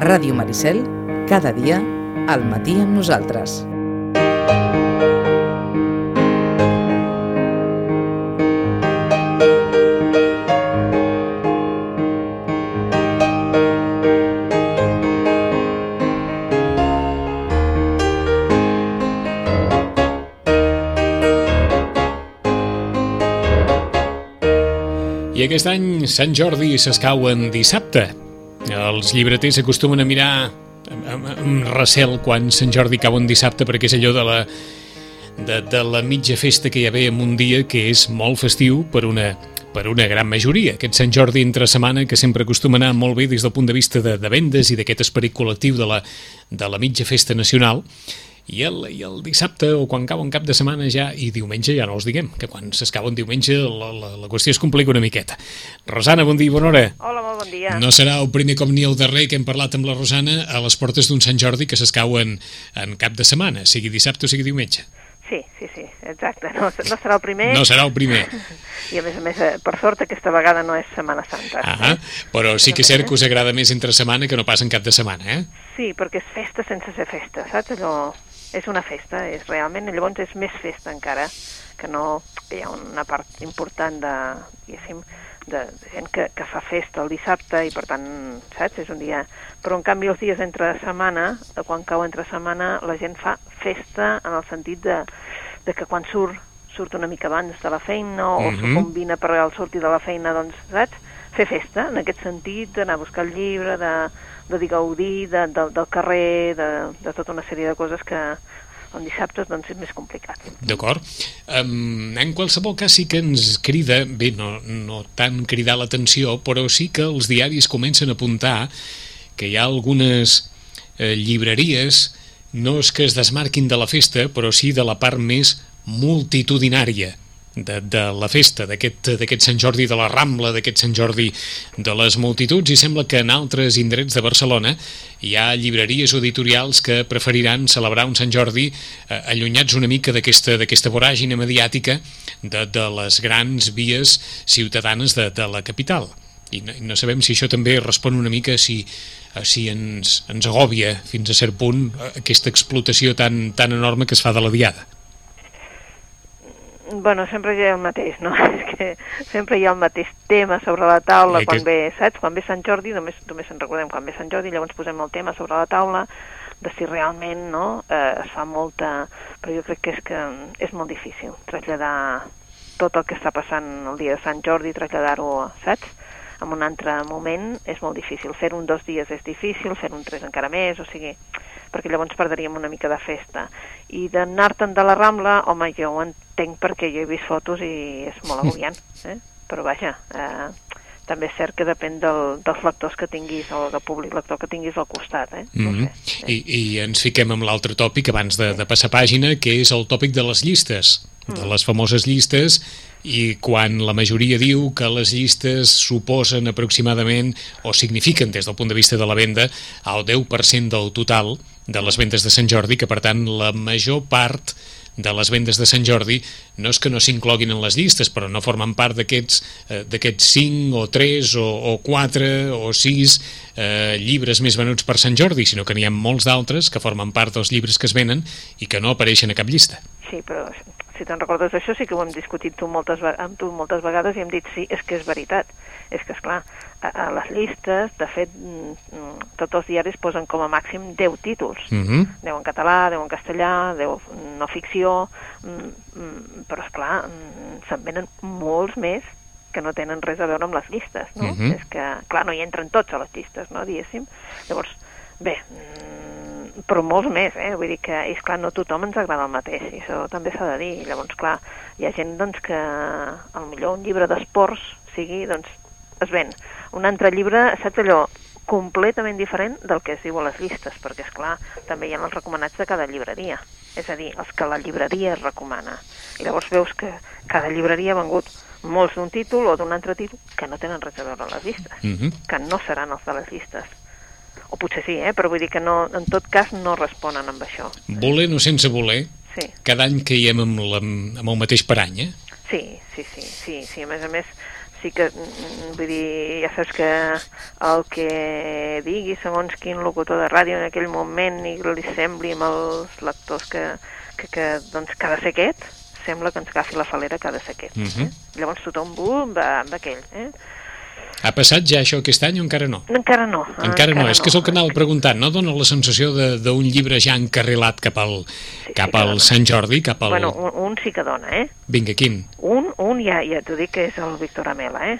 Ràdio Maricel, cada dia, al matí amb nosaltres. I aquest any Sant Jordi s'escau en dissabte. Els llibreters acostumen a mirar amb, amb, recel quan Sant Jordi cau en dissabte perquè és allò de la, de, de la mitja festa que hi ha en un dia que és molt festiu per una, per una gran majoria. Aquest Sant Jordi entre setmana que sempre acostuma a anar molt bé des del punt de vista de, de vendes i d'aquest esperit col·lectiu de la, de la mitja festa nacional i el, i el dissabte o quan cau un cap de setmana ja, i diumenge ja no els diguem, que quan s'escau un diumenge la, la, la qüestió es complica una miqueta. Rosana, bon dia i bona hora. Hola, molt bon dia. No serà el primer com ni el darrer que hem parlat amb la Rosana a les portes d'un Sant Jordi que s'escau en, en cap de setmana, sigui dissabte o sigui diumenge. Sí, sí, sí, exacte. No, no serà el primer. No serà el primer. I a més a més, eh, per sort, aquesta vegada no és Setmana Santa. Ah, però sí que és cert que us agrada més entre setmana que no pas en cap de setmana, eh? Sí, perquè és festa sense ser festa, saps? Allò és una festa, és realment, llavors és més festa encara, que no hi ha una part important de, diguéssim, de gent que, que fa festa el dissabte i per tant, saps, és un dia... Però en canvi els dies entre setmana, quan cau entre setmana, la gent fa festa en el sentit de, de que quan surt, surt una mica abans de la feina o mm -hmm. s'ho combina per al sortir de la feina, doncs, saps? Fer festa, en aquest sentit, d'anar a buscar el llibre, de, de dir gaudir, de, de, del carrer, de, de tota una sèrie de coses que en dissabtes doncs, és més complicat. D'acord. Um, en qualsevol cas sí que ens crida, bé, no, no tant cridar l'atenció, però sí que els diaris comencen a apuntar que hi ha algunes eh, llibreries, no és que es desmarquin de la festa, però sí de la part més multitudinària de, de la festa, d'aquest Sant Jordi de la Rambla, d'aquest Sant Jordi de les multituds, i sembla que en altres indrets de Barcelona hi ha llibreries o editorials que preferiran celebrar un Sant Jordi eh, allunyats una mica d'aquesta voràgina mediàtica de, de les grans vies ciutadanes de, de la capital. I no, no sabem si això també respon una mica si, si ens, ens agòbia fins a cert punt aquesta explotació tan, tan enorme que es fa de la diada. Bueno, sempre hi ha el mateix, no? És que sempre hi ha el mateix tema sobre la taula quan ve, saps? Quan ve Sant Jordi, només, només en recordem quan ve Sant Jordi, llavors posem el tema sobre la taula de si realment no, eh, es fa molta... Però jo crec que és que és molt difícil traslladar tot el que està passant el dia de Sant Jordi, traslladar-ho, saps? En un altre moment és molt difícil. Fer un dos dies és difícil, fer un tres encara més, o sigui perquè llavors perdríem una mica de festa. I d'anar-te'n de la Rambla, home, jo ho entenc perquè jo he vist fotos i és molt agobiant, eh? però vaja, eh, també és cert que depèn del, dels lectors que tinguis o del públic lector que tinguis al costat. Eh? No mm -hmm. sé, eh? I, I ens fiquem amb l'altre tòpic abans de, de passar pàgina, que és el tòpic de les llistes, de mm. les famoses llistes i quan la majoria diu que les llistes suposen aproximadament o signifiquen des del punt de vista de la venda el 10% del total de les vendes de Sant Jordi, que per tant la major part de les vendes de Sant Jordi no és que no s'incloguin en les llistes, però no formen part d'aquests eh, d'aquests 5 o 3 o, o 4 o 6 eh, llibres més venuts per Sant Jordi, sinó que n'hi ha molts d'altres que formen part dels llibres que es venen i que no apareixen a cap llista. Sí, però si te'n recordes això sí que ho hem discutit tu moltes, amb tu moltes vegades i hem dit sí, és que és veritat. És que, és clar, a, a les llistes, de fet, mm, mm, tots els diaris posen com a màxim 10 títols. Mm -hmm. 10 en català, 10 en castellà, 10 no ficció, mm, però, és clar, se'n venen molts més que no tenen res a veure amb les llistes, no? Mm -hmm. És que, clar, no hi entren tots a les llistes, no, diguéssim. Llavors, bé, però molts més, eh? Vull dir que, és clar, no tothom ens agrada el mateix, i això també s'ha de dir. Llavors, clar, hi ha gent, doncs, que al millor un llibre d'esports sigui, doncs, es ven. Un altre llibre, saps allò, completament diferent del que es diu a les llistes, perquè, és clar, també hi ha els recomanats de cada llibreria, és a dir, els que la llibreria es recomana. I llavors veus que cada llibreria ha vengut molts d'un títol o d'un altre títol que no tenen res a veure amb les llistes, mm -hmm. que no seran els de les llistes o potser sí, eh? però vull dir que no, en tot cas no responen amb això. Voler no sense voler, sí. cada any caiem amb, la, amb el mateix parany, eh? Sí, sí, sí, sí, sí, a més a més, sí que, mm, vull dir, ja saps que el que digui segons quin locutor de ràdio en aquell moment i li sembli amb els lectors que, que, que, doncs, que ha de ser aquest, sembla que ens agafi la falera que ha de ser aquest. Uh -huh. eh? Llavors tothom bum, va amb aquell. Eh? Ha passat ja això aquest any o encara no? Encara no. Encara, no, és que és el que anava preguntant, no? Dóna la sensació de- d'un llibre ja encarrilat cap al, Sí, cap sí al dona. Sant Jordi, cap al... Bueno, un, un sí que dona, eh? Vinga, quin? Un, un ja, ja t'ho dic que és el Víctor Amela, eh?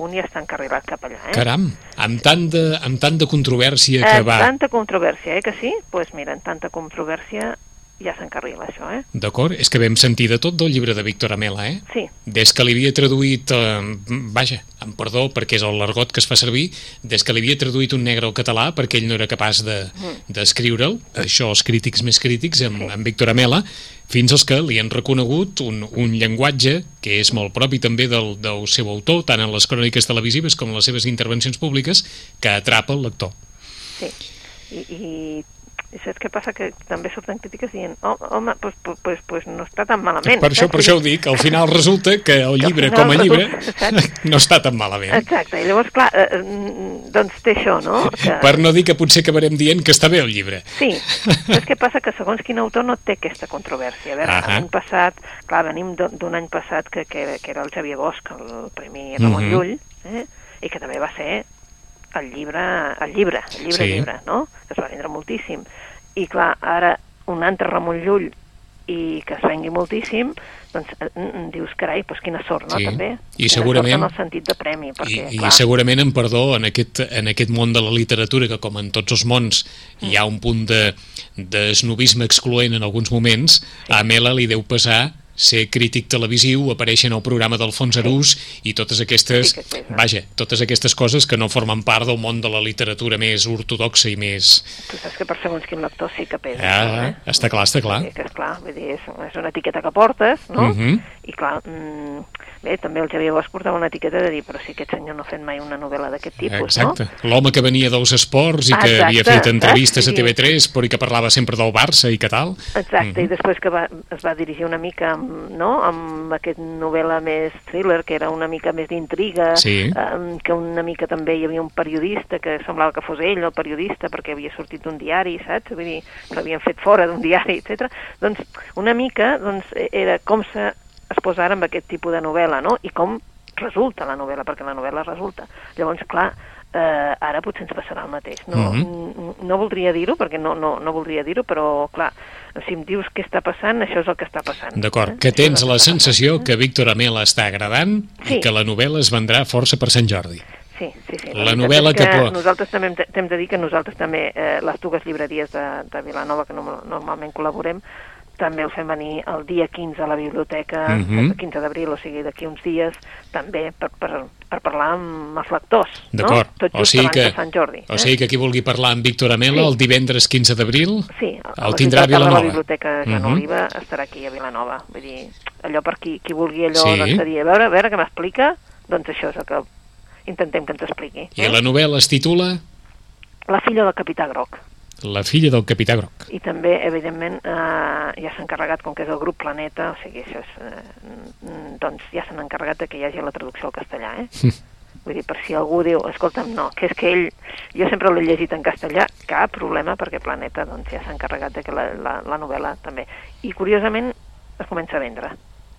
Un ja està encarrilat cap allà, eh? Caram, amb tant de, amb tant de controvèrsia Eh, que va... tanta controvèrsia, eh, que sí? Doncs pues mira, en tanta controvèrsia ja s'encarrila això, eh? D'acord? És que vam sentir de tot del llibre de Víctor Amela, eh? Sí, Des que li havia traduït, eh, vaja, amb perdó, perquè és el l'argot que es fa servir, des que li havia traduït un negre al català perquè ell no era capaç de- d'escriure'l, de, això els crítics més crítics, amb, amb Víctor Amela, fins als que li han reconegut un, un llenguatge que és molt propi també del, del seu autor, tant en les cròniques televisives com en les seves intervencions públiques, que atrapa el lector. sí. I, i, i saps què passa? Que també surten crítiques dient oh, home, doncs pues, pues, pues no està tan malament. Per això, saps? per això ho dic, al final resulta que el llibre com a llibre resulta, no està tan malament. Exacte, i llavors, clar, eh, mm, doncs té això, no? Que... Per no dir que potser acabarem dient que està bé el llibre. Sí, saps què passa? Que segons quin autor no té aquesta controvèrsia. A veure, Ahà. l'any passat, clar, venim d'un any passat que, que, que era el Xavier Bosch, el Premi Ramon Mhm. Llull, eh? i que també va ser el llibre, el llibre, el llibre, Sí. llibre, no? Que es va vendre moltíssim. I clar, ara un altre Ramon Llull i que es vengui moltíssim, doncs eh, mm, dius, carai, doncs quina sort, no, Sí. també? I Quina segurament- Sort en el sentit de premi, perquè, I, clar, I segurament, en perdó, en aquest, en aquest món de la literatura, que com en tots els mons hi ha un punt de, de snobisme excloent en alguns moments, a Mela li deu passar ser crític televisiu, aparèixer en el programa d'Alfons Arús i totes aquestes, vaja, totes aquestes coses que no formen part del món de la literatura més ortodoxa i més... tu saps que per segons quin lector sí que pesa. Ah, eh? està clar, està clar. Sí, que és clar, vull dir, és, és una etiqueta que portes, no? Mhm. I clar, mm, bé, també el Xavier Bosch portava una etiqueta de dir, però si aquest senyor no ha fet mai una novel·la d'aquest tipus, Exacte. no? L'home que venia dels esports i que Exacte, havia fet entrevistes a saps? TV3 però i que parlava sempre del Barça i que tal. Exacte, Mhm. i després que va, es va dirigir una mica amb, no? amb aquest novel·la més thriller, que era una mica més d'intriga, Sí. em, que una mica també hi havia un periodista que semblava que fos ell, el periodista, perquè havia sortit d'un diari, saps? Vull dir, l'havien fet fora d'un diari, etc. Doncs una mica doncs, era com se es posa ara amb aquest tipus de novel·la, no? I com resulta la novel·la, perquè la novel·la resulta. Llavors, clar, eh, ara potser ens passarà el mateix. No, Mhm. no voldria dir-ho, perquè no, no, no voldria dir-ho, però, clar, si em dius què està passant, això és el que està passant. D'acord, Eh? que tens la que sensació que Víctor Amela està agradant i Sí. que la novel·la es vendrà força per Sant Jordi. Sí, sí, sí. La veritat novel·la que po- Nosaltres també hem de dir que nosaltres també, eh, les dues llibreries de, de Vilanova, que no, normalment col·laborem, també el fem venir el dia 15 a la biblioteca, Mhm. el 15 d'abril, o sigui, d'aquí uns dies, també per, per, per parlar amb els lectors, D'acord. no? Tot O just sigui abans que, de Sant Jordi. o sigui que qui vulgui parlar amb Víctor Amela Sí. el divendres 15 d'abril Sí, a el la tindrà a Vilanova. la Biblioteca Joan Mhm. Oliva estarà aquí a Vilanova. Vull dir, allò per qui, qui vulgui allò, Sí. doncs, dir, a veure, a veure què m'explica, doncs això és el que intentem que ens expliqui. I la novel·la es titula La filla del capità Groc. La filla del capità Groc. I també, evidentment, eh, ja s'ha encarregat, com que és el grup Planeta, o sigui, això és, eh, mm, doncs ja s'han encarregat de que hi hagi la traducció al castellà, eh? Vull dir, per si algú diu, escolta'm, no, que és que ell, jo sempre l'he llegit en castellà, cap problema, perquè Planeta doncs, ja s'ha encarregat de que la, la, la novel·la també. I curiosament es comença a vendre.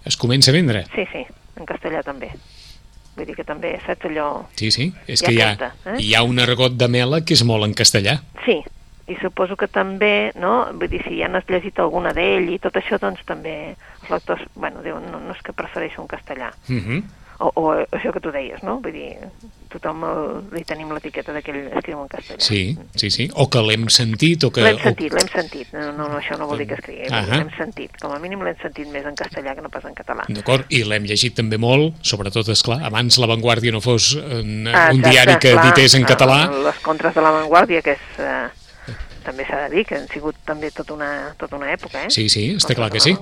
Es comença a vendre. Sí, sí, en castellà també. Vull dir que també, saps allò... Sí, sí, és Ja que hi ha, canta, eh? hi ha un argot de Mela que és molt en castellà. Sí, i suposo que també, no? Vull dir, si ja n'has llegit alguna d'ell i tot això, doncs també els lectors, bueno, diuen, no, no és que prefereixo un castellà. Uh -huh. O, o això que tu deies, no? Vull dir, tothom el, li tenim l'etiqueta de que ell escriu en castellà. Sí, sí, sí. O que l'hem sentit, o que... L'hem o- sentit, l'hem sentit. No, no, no, això no vol dir que escrigui. Ahà. L'hem sentit. Com a mínim l'hem sentit més en castellà que no pas en català. D'acord, i l'hem llegit també molt, sobretot, és clar, abans La Vanguardia no fos un, Ah, un exacte, diari que clar, edités en català. Les contres de l'avantguàrdia, que és... Eh, també s'ha de dir que han sigut també tota una, tota una època, eh? Sí, sí, està Contres clar que sí.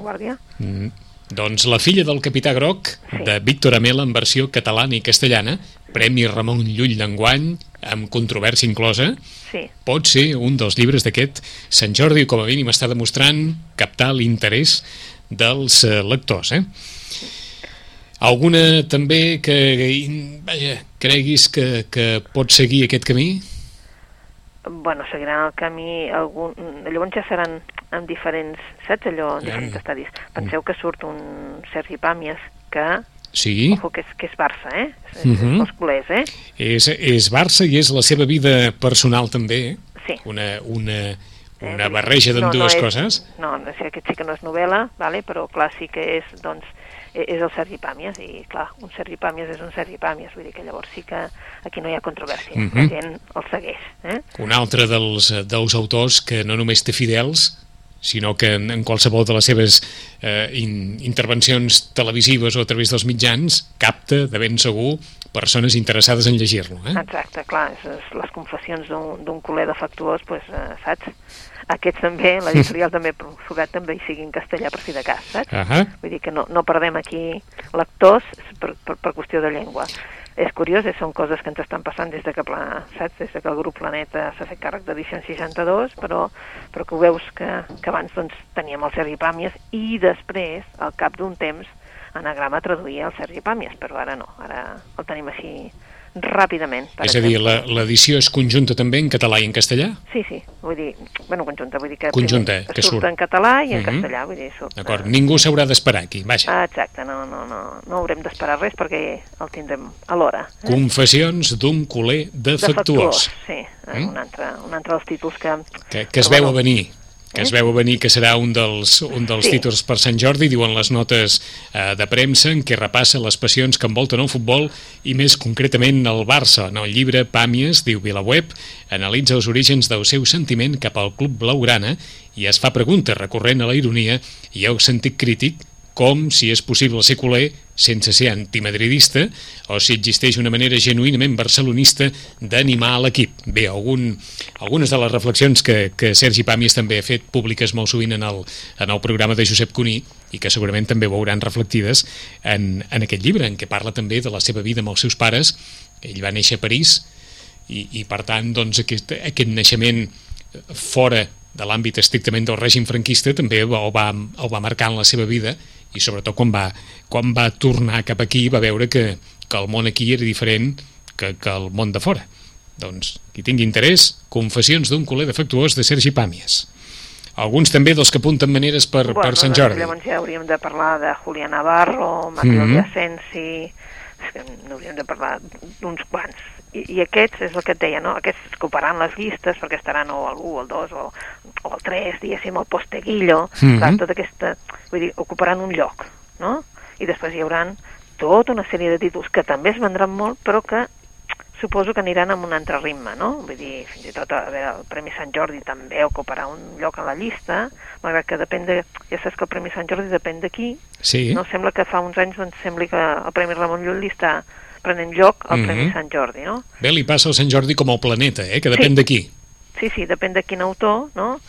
Mm. Doncs La filla del capità Groc, Sí. de Víctor Amela en versió catalana i castellana, Premi Ramon Llull d'enguany, amb controvèrsia inclosa, Sí, pot ser un dels llibres d'aquest Sant Jordi, com a mínim està demostrant captar l'interès dels eh, lectors. Eh? Alguna també que, vaja, creguis que, que pot seguir aquest camí? Bueno, seguiran el camí, algun... llavors ja seran en diferents, saps allò, en diferents Ja. estadis. Penseu que surt un Sergi Pàmies que, Sí, ojo, que és, que és Barça, eh? És, Mhm. és els culers, eh? és, és Barça i és la seva vida personal també, eh? Sí. Una, una, Eh, una barreja d'ambdues és, coses. No, no sé, aquest sí que no és novel·la, vale? però clar, sí que és, doncs, és el Sergi Pàmies, i clar, un Sergi Pàmies és un Sergi Pàmies, vull dir que llavors sí que aquí no hi ha controvèrsia, Mhm. la gent el segueix, eh? Un altre dels, dels autors que no només té fidels, sinó que en, en qualsevol de les seves eh, in, intervencions televisives o a través dels mitjans capta, de ben segur, persones interessades en llegir-lo. Eh? Exacte, clar, és, és les confessions d'un culer defectuós, pues, eh, saps? Aquests també, l'editorial també procurat també hi sigui en castellà per si de cas, saps? Ahà. Vull dir que no, no perdem aquí lectors per, per, per qüestió de llengua. És curiós, eh, són coses que ens estan passant des de que, saps? Des de que el grup Planeta s'ha fet càrrec d'edició 62, però, però que ho veus que, que abans doncs, teníem el Sergi Pàmies i després, al cap d'un temps, Anagrama traduïa el Sergi Pàmies, però ara no, ara el tenim així ràpidament. per És a dir, l'edició és conjunta també en català i en castellà? Sí, sí, vull dir, bueno, conjunta, vull dir que, Conjunta, primer que surt, surt. en català i en Mhm. castellà, vull dir, surt. D'acord, eh, ningú s'haurà d'esperar aquí, vaja. Ah, exacte, no, no, no, no haurem d'esperar res perquè el tindrem a l'hora. Eh? Confessions d'un culer defectuós. Sí, eh, Mm? un, altre, un altre dels títols que... que, que es veu a bueno, venir que es veu a venir que serà un dels, un dels Sí. títols per Sant Jordi, diuen les notes eh, de premsa, en què repassa les passions que envolten el futbol i més concretament el Barça. En el llibre Pàmies, diu Vilaweb, analitza els orígens del seu sentiment cap al club blaugrana i es fa preguntes recurrent a la ironia i al sentit crític com si és possible ser culer sense ser antimadridista o si existeix una manera genuïnament barcelonista d'animar l'equip. Bé, algun, algunes de les reflexions que, que Sergi Pàmies també ha fet públiques molt sovint en el, en el programa de Josep Cuní i que segurament també veuran reflectides en, en aquest llibre, en què parla també de la seva vida amb els seus pares. Ell va néixer a París i, i per tant, doncs, aquest, aquest naixement fora de l'àmbit estrictament del règim franquista també el va, el va marcar en la seva vida i sobretot quan va, quan va tornar cap aquí va veure que, que el món aquí era diferent que, que el món de fora. Doncs, qui tingui interès, Confessions d'un culer defectuós de Sergi Pàmies. Alguns també dels que apunten maneres per, bueno, per Sant doncs Jordi. Llavors ja hauríem de parlar de Julián Navarro, Matilde Mhm. Asensi... És que n'hauríem de parlar d'uns quants. I, I aquests, és el que et deia, no? Aquests ocuparan les llistes perquè estaran o al 1, o al 2, o, o al 3, diguéssim, al posteguillo, Mhm. clar, tota aquesta... Vull dir, ocuparan un lloc, no? I després hi hauran tota una sèrie de títols que també es vendran molt, però que suposo que aniran amb un altre ritme, no? Vull dir, fins i tot, a veure, el Premi Sant Jordi també ocuparà un lloc a la llista, malgrat que depèn de... Ja saps que el Premi Sant Jordi depèn d'aquí, Sí, no? Sembla que fa uns anys doncs, sembli que el Premi Ramon Llull li està prenent lloc al Premi Mhm. Sant Jordi, no? bé li passa al Sant Jordi com al planeta, eh? que depèn Sí. d'aquí. Sí, sí, depèn de quin autor, no?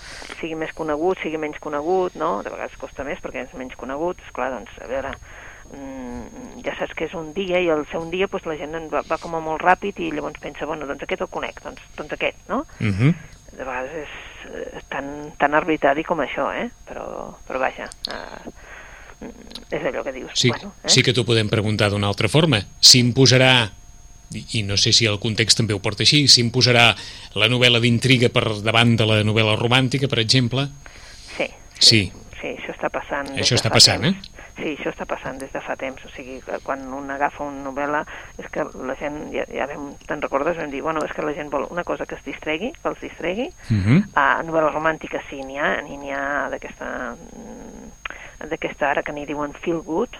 Sigui més conegut, sigui menys conegut, no? De vegades costa més perquè és menys conegut, esclar, doncs, a veure, mm, ja saps que és un dia i al ser un dia doncs, la gent en va, va com a molt ràpid i llavors pensa, bueno, doncs aquest el conec, doncs, doncs aquest, no? Uh -huh. De vegades és eh, tan, tan arbitrari com això, eh? Però, però vaja, mm, és allò que dius. Sí, bueno, eh? sí que t'ho podem preguntar d'una altra forma. S'imposarà, i, no sé si el context també ho porta així, s'imposarà la novel·la d'intriga per davant de la novel·la romàntica, per exemple? Sí, Sí. Sí, això està passant. Això està passant, temps. Sí, això està passant des de fa temps. O sigui, quan un agafa una novel·la, és que la gent, ja, ja vam, te'n recordes, vam dir, bueno, és que la gent vol una cosa que es distregui, que els distregui. Uh -huh. A novel·la romàntica sí, n'hi ha, n'hi ha d'aquesta d'aquesta ara que n'hi diuen feel good,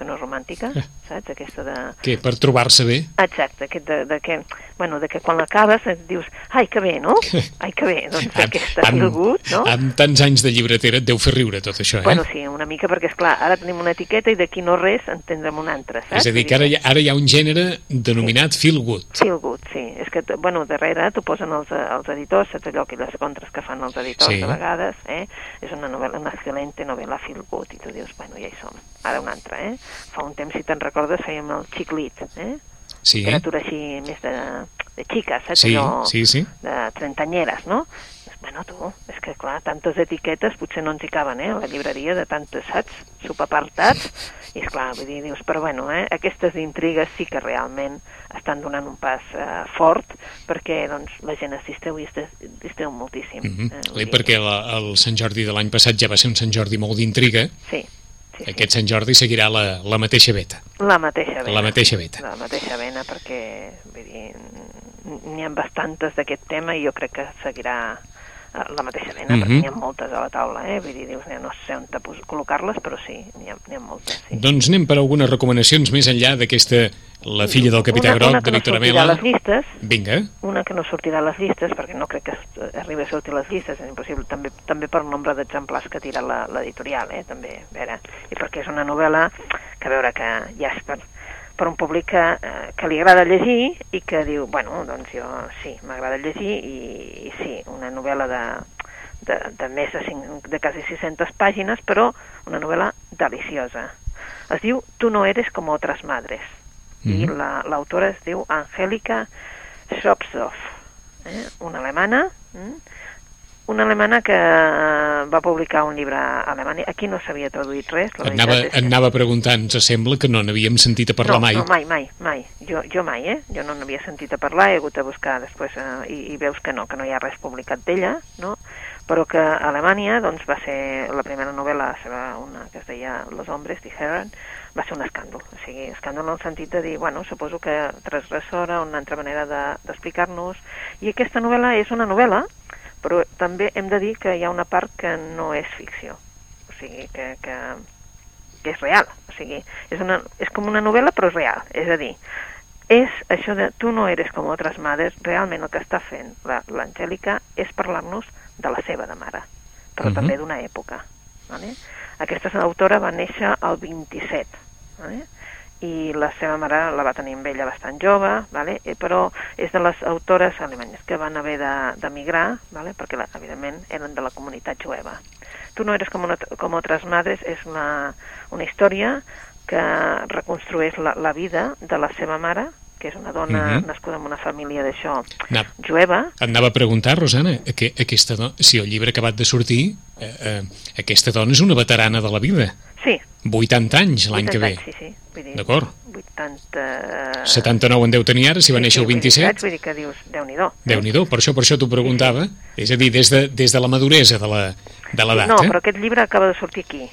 que no és romàntica, Eh. saps? Aquesta de... Què, per trobar-se bé? Exacte, aquest de, de que, bueno, de que quan l'acabes et dius, ai, que bé, no? Ai, que bé, doncs aquesta feel good, no? amb tants anys de llibretera et deu fer riure tot això, eh? Bueno, sí, una mica, perquè, és clar ara tenim una etiqueta i d'aquí no res en tindrem una altra, saps? És a dir, que ara hi, ha, ara hi ha un gènere denominat feel good. Feel good, sí. És que, bueno, darrere t'ho posen els, els editors, saps allò que les contres que fan els editors Sí. de vegades, eh? És una novel·la, una excel·lente novel·la feel good, i tu dius, bueno, ja hi som. Ara una altra, eh? Fa un temps, si te'n recordes, fèiem el xiclit, eh? Sí, Literatura així més de, de xiques, saps sí, allò? sí, sí. de trentanyeres, no? Bueno, tu, és que clar, tantes etiquetes potser no ens hi caben, eh, a la llibreria de tantes, saps? Subapartats, i és clar, vull dir, dius, però bueno, eh, aquestes intrigues sí que realment estan donant un pas eh, fort perquè doncs, la gent assisteu i assisteu moltíssim. Mm -hmm. eh, perquè la, el Sant Jordi de l'any passat ja va ser un Sant Jordi molt d'intriga. Sí. Aquest Sant Jordi seguirà la, la mateixa veta. La mateixa vena. La mateixa veta. La mateixa vena, perquè n'hi ha bastantes d'aquest tema i jo crec que seguirà Eh, la mateixa mena, mm -hmm. perquè mhm. n'hi ha moltes a la taula, eh? Vull dir, dius, no sé on col·locar-les, però sí, n'hi ha, ha moltes. Sí. Doncs anem per algunes recomanacions més enllà d'aquesta La filla del capità una, Groc, una de Víctor Amela. Una que no sortirà a les llistes. Vinga. Una que no sortirà a les llistes, perquè no crec que arribi a sortir les llistes, és impossible, també, també per nombre d'exemplars que tira l'editorial, eh? També, a veure, i perquè és una novel·la que a veure que ja és per, per un públic que, eh, que li agrada llegir i que diu, bueno, doncs jo sí, m'agrada llegir i, i sí, una novel·la de, de, de més de, 5, de quasi 600 pàgines, però una novel·la deliciosa. Es diu Tu no eres como otras madres mm -hmm. i l'autora la, es diu Angélica Schopsdorf, eh? una alemana, mm? una alemana que va publicar un llibre a Alemanya. Aquí no s'havia traduït res. La anava, et anava preguntant, ens sembla que no n'havíem sentit a parlar no, mai. No, mai, mai, mai. Jo, jo mai, eh? Jo no n'havia sentit a parlar, he hagut de buscar després eh, i, i veus que no, que no hi ha res publicat d'ella, no? Però que a Alemanya doncs, va ser la primera novel·la seva, una que es deia Los hombres dijeron, va ser un escàndol. O sigui, escàndol en el sentit de dir, bueno, suposo que transgressora, una altra manera d'explicar-nos, de, i aquesta novel·la és una novel·la però també hem de dir que hi ha una part que no és ficció, o sigui, que, que, que és real, o sigui, és, una, és com una novel·la però és real, és a dir, és això de tu no eres com altres mares, realment el que està fent l'Angèlica és parlar-nos de la seva de mare, però uh -huh. també d'una època. Vale? Aquesta autora va néixer al 27, vale? i la seva mare la va tenir amb ella bastant jove, vale? Eh, però és de les autores alemanyes que van haver d'emigrar, vale? perquè la, evidentment eren de la comunitat jueva. Tu no eres com, una, com altres madres és una, una història que reconstrueix la, la vida de la seva mare, que és una dona uh mhm. -huh. nascuda en una família d'això jueva. Et anava a preguntar, Rosana, que aquesta dona, si el llibre acabat de sortir, eh, eh, aquesta dona és una veterana de la vida. Sí. 80 anys l'any que ve. Anys, sí, sí. D'acord. 80... 79 en deu tenir ara, si va sí, néixer el 27. Vull dir que dius, Déu-n'hi-do. Déu-n'hi-do, per això per això t'ho preguntava. Sí, sí. És a dir, des de, des de la maduresa de l'edat. No, eh? però aquest llibre acaba de sortir aquí.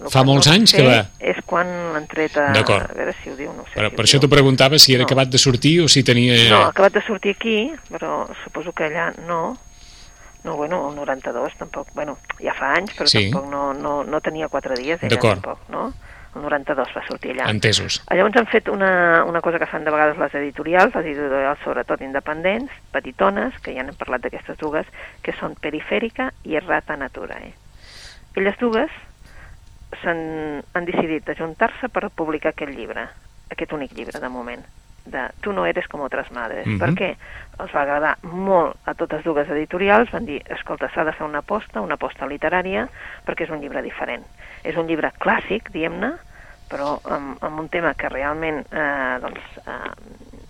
El Fa molts no anys que va... És quan l'han tret a... A veure si ho diu, no sé però, si Per això t'ho preguntava si era no. acabat de sortir o si tenia... No, acabat de sortir aquí, però suposo que allà no. No, bueno, el 92 tampoc, bueno, ja fa anys, però sí. tampoc no, no, no tenia quatre dies, ella tampoc, no? el 92 va sortir allà. Entesos. Llavors han fet una, una cosa que fan de vegades les editorials, les editorials sobretot independents, petitones, que ja n'hem parlat d'aquestes dues, que són Perifèrica i Errata Natura. Eh? Elles dues han, han decidit ajuntar-se per publicar aquest llibre, aquest únic llibre de moment de Tu no eres com altres madres. Mm -hmm. Per què? Els va agradar molt a totes dues editorials, van dir, escolta, s'ha de fer una aposta, una aposta literària, perquè és un llibre diferent. És un llibre clàssic, diguem-ne, però amb, amb un tema que realment, eh, doncs, eh,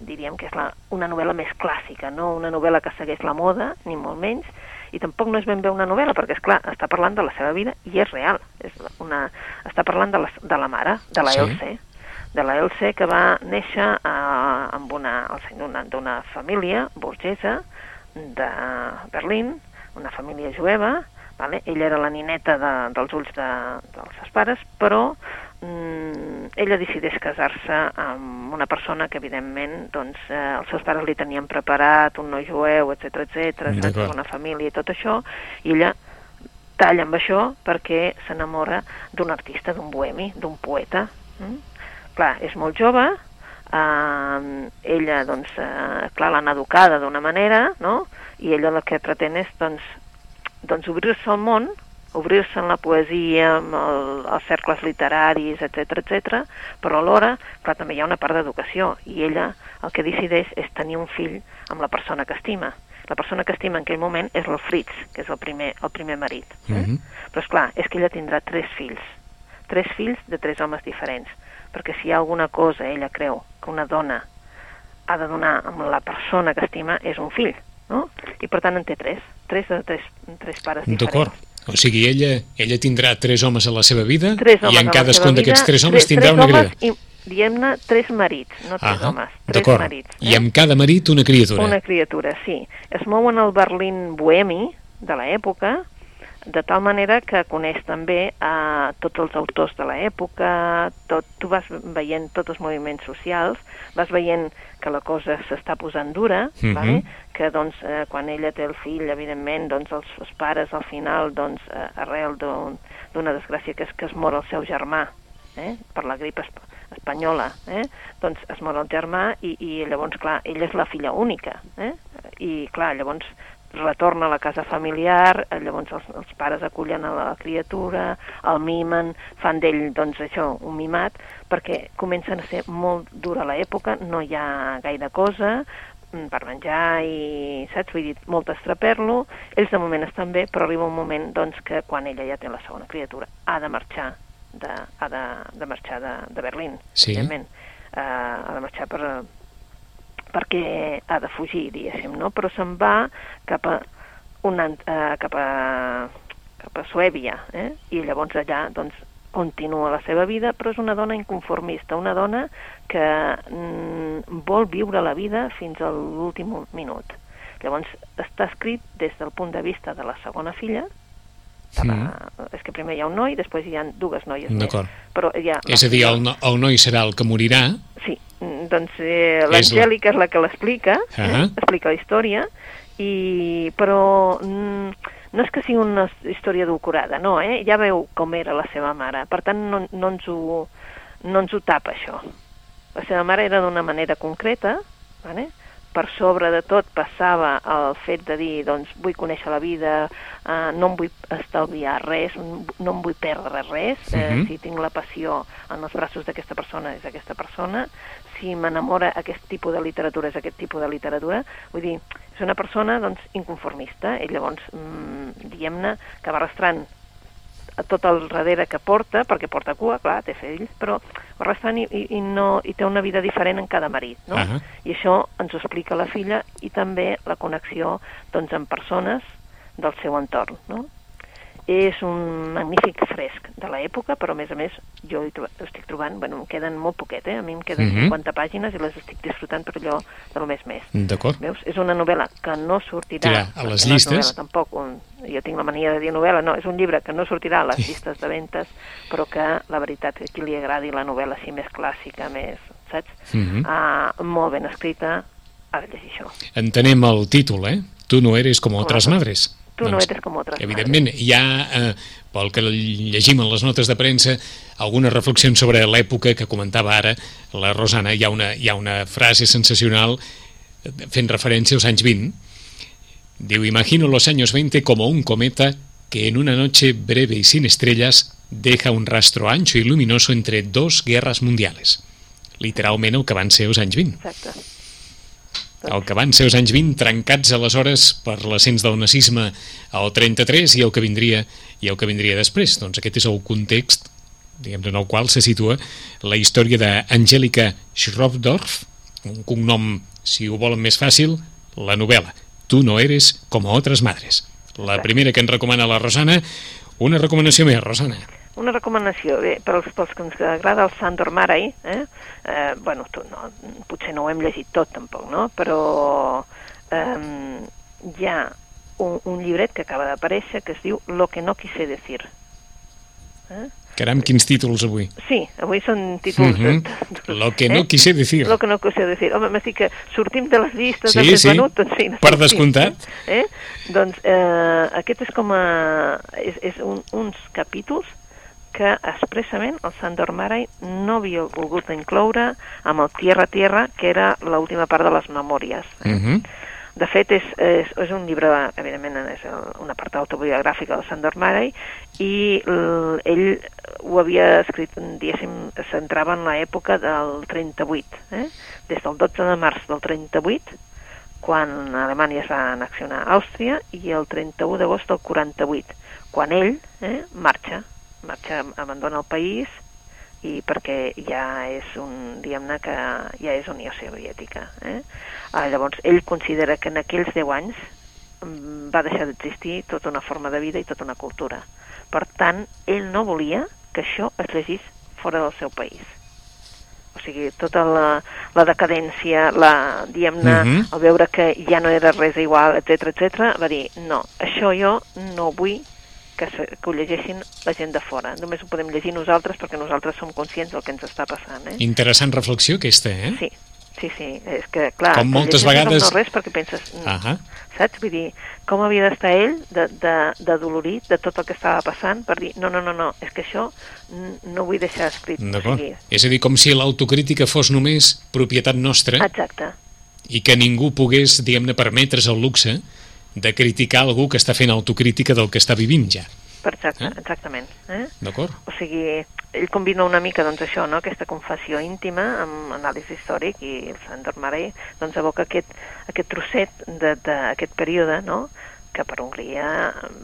diríem que és la, una novel·la més clàssica, no una novel·la que segueix la moda, ni molt menys, i tampoc no és ben bé una novel·la, perquè, és clar està parlant de la seva vida i és real. És una, està parlant de la, de la mare, de la sí. Elsa, de la Elsa que va néixer eh, amb una, d'una família burgesa de Berlín, una família jueva, vale? ella era la nineta de, dels ulls de, dels seus pares, però mm, ella decideix casar-se amb una persona que evidentment doncs, eh, els seus pares li tenien preparat un noi jueu, etc etc, una família i tot això, i ella talla amb això perquè s'enamora d'un artista, d'un bohemi, d'un poeta. Mm? clar, és molt jove, eh, ella, doncs, eh, clar, l'han educada d'una manera, no?, i ella el que pretén és, doncs, doncs obrir-se al món, obrir-se en la poesia, amb el, els cercles literaris, etc etc. però alhora, clar, també hi ha una part d'educació, i ella el que decideix és tenir un fill amb la persona que estima. La persona que estima en aquell moment és el Fritz, que és el primer, el primer marit. Eh? Mm -hmm. Però, és clar, és que ella tindrà tres fills. Tres fills de tres homes diferents perquè si hi ha alguna cosa, ella creu, que una dona ha de donar amb la persona que estima, és un fill. no? I per tant en té tres, tres de tres, tres pares diferents. D'acord. O sigui, ella, ella tindrà tres homes a la seva vida i en cadascun d'aquests tres homes tres- tindrà tres una homes criatura. I, diguem-ne, tres marits, no tres Ah, homes, tres D'acord. marits. eh? I amb cada marit una criatura. Una criatura, sí. Es mouen al Berlín bohemi de l'època, de tal manera que coneix també a tots els autors de l'època, tot, tu vas veient tots els moviments socials, vas veient que la cosa s'està posant dura, Mhm. vale? que doncs, eh, quan ella té el fill, evidentment, doncs, els, els pares al final, doncs, eh, arrel d'un- d'una desgràcia que és que es mor el seu germà, eh? per la grip esp espanyola, eh? doncs es mor el germà i, i llavors, clar, ella és la filla única, eh? i clar, llavors retorna a la casa familiar, eh, llavors els, els pares acullen a la criatura, el mimen, fan d'ell, doncs això, un mimat, perquè comencen a ser molt dura l'època, no hi ha gaire cosa, mm, per menjar i, saps, vull dir, molt estraper-lo, ells de moment estan bé, però arriba un moment, doncs, que quan ella ja té la segona criatura, ha de marxar de, ha de, de marxar de, de Berlín, Sí. evidentment. Uh, ha de marxar per, perquè ha de fugir, diguéssim, no? Però se'n va cap a, una, uh, cap a, cap a Suèbia, eh? I llavors allà, doncs, continua la seva vida, però és una dona inconformista, una dona que mm, vol viure la vida fins a l'últim minut. Llavors, està escrit des del punt de vista de la segona filla, la, és que primer hi ha un noi, després hi ha dues noies més. Però hi ha És a dir, el, no, el noi serà el que morirà, Sí, doncs eh, l'Angèlica és la que l'explica, eh? Ahà. explica la història, i, però mm, no és que sigui una història edulcorada, no, eh? ja veu com era la seva mare, per tant no, no, ens, ho, no ens ho tapa això. La seva mare era d'una manera concreta, vale? Per sobre de tot passava el fet de dir, doncs, vull conèixer la vida, eh, no em vull estalviar res, no em vull perdre res, eh, Mhm. si tinc la passió en els braços d'aquesta persona és aquesta persona, si m'enamora aquest tipus de literatura és aquest tipus de literatura, vull dir, és una persona, doncs, inconformista, i llavors, mm, diguem-ne, que va arrastrant tot el darrere que porta, perquè porta cua, clar, té fills, però va arrastrant i, i, no, i té una vida diferent en cada marit, no? Ahà. I això ens ho explica la filla i també la connexió doncs, amb persones del seu entorn, no? És un magnífic fresc de l'època, però a més a més jo hi estic trobant, bueno, em queden molt poquet, eh? A mi em queden Mhm. 50 pàgines i les estic disfrutant per allò de lo més més. d'acord? Veus? És una novel·la que no sortirà... Tira, a les llistes. tampoc, un, jo tinc la mania de dir novel·la, no, és un llibre que no sortirà a les llistes de ventes, però que la veritat que a qui li agradi la novel·la així més clàssica, més, saps? Mhm. ah, molt ben escrita, ha de llegir això. Entenem el títol, eh? Tu no eres com otras Correcte. madres. Tu no eres com otras Evidentment, hi ha, eh, pel que llegim en les notes de premsa, algunes reflexions sobre l'època que comentava ara la Rosana. Hi ha una, hi ha una frase sensacional fent referència als anys 20. Diu, imagino los años 20 como un cometa que en una noche breve y sin estrellas deja un rastro ancho y luminoso entre dos guerras mundiales. Literalment el que van ser els anys 20. Exacte. El que van ser els anys 20 trencats aleshores per l'ascens del nazisme al 33 i el que vindria i el que vindria després. Doncs aquest és el context diguem en el qual se situa la història d'Angèlica Schroffdorf, un cognom, si ho volen més fàcil, la novel·la. Tu no eres com otras madres. La primera que ens recomana la Rosana, una recomanació més, Rosana. Una recomanació, bé, pels, pels que ens agrada el Sandor Maray, eh? eh bueno, tu, no, potser no ho hem llegit tot tampoc, no? però eh, hi ha un, un llibret que acaba d'aparèixer que es diu Lo que no quise decir. Eh? Caram, quins títols avui. Sí, avui són títols... Mhm. de, de, Lo que no quise decir. Lo que no quise decir. Home, m'estic que sortim de les llistes Sí, de més sí, venut, doncs sí. per descomptat. Eh? Doncs eh, aquest és com a... És, és un, uns capítols que expressament el Sandor Maray no havia volgut incloure amb el Tierra Tierra, que era l'última part de les memòries. Eh? Mhm. De fet, és, és, és un llibre, evidentment, és una part autobiogràfica del Sandor Maray, i ell ho havia escrit, diguéssim, centrava en l'època del 38, eh? des del 12 de març del 38, quan Alemanya es va annexionar a Àustria, i el 31 d'agost del 48, quan ell eh, marxa, marxa, abandona el país, i perquè ja és un, diguem-ne que ja és Unió Soviètica. Eh? Ah, llavors, ell considera que en aquells 10 anys mm, va deixar d'existir tota una forma de vida i tota una cultura. Per tant, ell no volia que això es llegís fora del seu país. O sigui, tota la, la decadència, la, diguem-ne, uh Mhm. -huh. el veure que ja no era res igual, etc etc, va dir, no, això jo no vull que, se, que ho llegeixin la gent de fora. Només ho podem llegir nosaltres perquè nosaltres som conscients del que ens està passant. Eh? Interessant reflexió aquesta, eh? Sí, sí, sí. És que, clar, Com moltes vegades- No res perquè penses... mm, Ahà. saps? Vull dir, com havia d'estar ell de, de, de dolorit de tot el que estava passant per dir, no, no, no, no, és que això no vull deixar escrit. D'acord. O sigui, És a dir, com si l'autocrítica fos només propietat nostra exacte, i que ningú pogués, diguem-ne, permetre's el luxe de criticar algú que està fent autocrítica del que està vivint ja. Per exacte, Eh? exactament. Eh? D'acord? O sigui, ell combina una mica doncs, això, no? aquesta confessió íntima amb anàlisi històric i el Sandor Marey doncs, evoca aquest, aquest trosset d'aquest període no? que per Hongria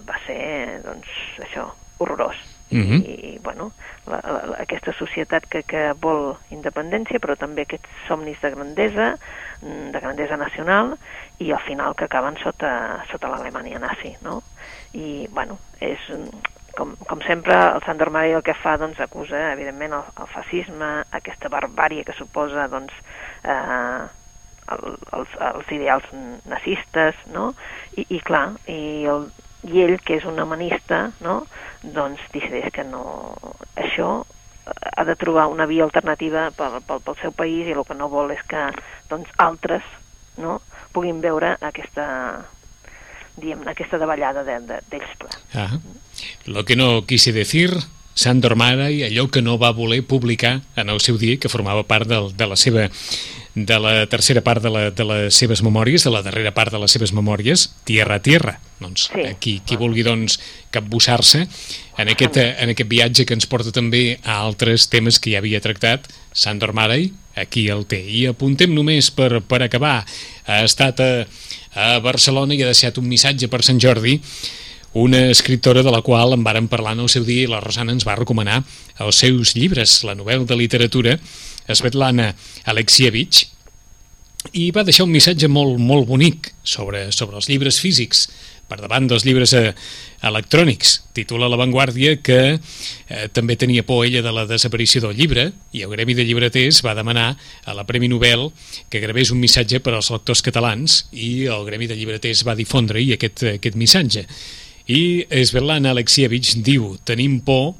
va ser doncs, això, horrorós. Mhm. I, i bueno, la, la, la, aquesta societat que, que vol independència però també aquests somnis de grandesa mm, de grandesa nacional i al final que acaben sota, sota l'Alemanya nazi no? I bueno, és com, com sempre el Sandor Marey el que fa doncs acusa evidentment el, el fascisme aquesta barbària que suposa doncs eh, el, els, els ideals nazistes no? I, i clar, i, el, i ell que és un humanista no? doncs decideix que no això eh, ha de trobar una via alternativa pel, pel, pel seu país i el que no vol és que doncs, altres no, puguin veure aquesta diguem aquesta davallada d'ells de, d'ells ple. Ah. Lo que no quise decir, Sandor Marey, allò que no va voler publicar en el seu dia, que formava part del, de la seva de la tercera part de, la, de les seves memòries, de la darrera part de les seves memòries, Tierra a Tierra. Doncs Sí. qui, qui vulgui doncs, capbussar-se en, aquest, en aquest viatge que ens porta també a altres temes que ja havia tractat Sandor Marey, aquí el té. I apuntem només per, per acabar. Ha estat a, a Barcelona i ha deixat un missatge per Sant Jordi una escriptora de la qual en vàrem parlar en el seu dia i la Rosana ens va recomanar els seus llibres, la novel·la de literatura Svetlana Alexievich i va deixar un missatge molt, molt bonic sobre, sobre els llibres físics per davant dels llibres eh, electrònics. Titula La Vanguardia que eh, també tenia por ella de la desaparició del llibre i el Gremi de Llibreters va demanar a la Premi Nobel que gravés un missatge per als lectors catalans i el Gremi de Llibreters va difondre-hi aquest, aquest missatge. I Svetlana Alexievich diu tenim por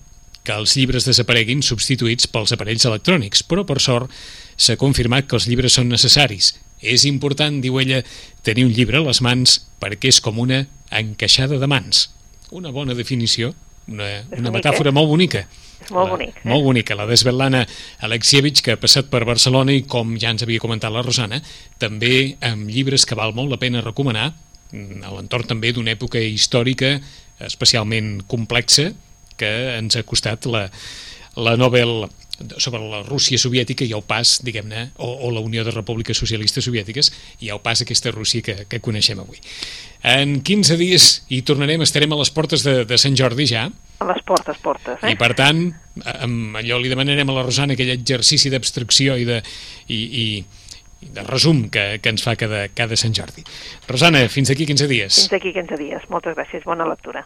que els llibres desapareguin substituïts pels aparells electrònics, però per sort s'ha confirmat que els llibres són necessaris. És important, diu ella, tenir un llibre a les mans perquè és com una encaixada de mans. Una bona definició, una, una metàfora eh? molt bonica. És molt La- bonic, eh? Molt bonica, la de Svetlana Alexievich, que ha passat per Barcelona i, com ja ens havia comentat la Rosana, també amb llibres que val molt la pena recomanar, mm, a l'entorn també d'una època històrica especialment complexa que ens ha costat la, la Nobel sobre la Rússia soviètica i el pas, diguem-ne, o, o la Unió de Repúbliques Socialistes Soviètiques i el pas aquesta Rússia que, que coneixem avui. En 15 dies hi tornarem, estarem a les portes de, de Sant Jordi ja, A les portes, portes, eh? i per tant, amb allò li demanarem a la Rosana aquell exercici d'abstracció i de, i, i, i de resum que, que ens fa cada, cada Sant Jordi. Rosana, fins aquí 15 dies. Fins aquí 15 dies. Moltes gràcies. Bona lectura.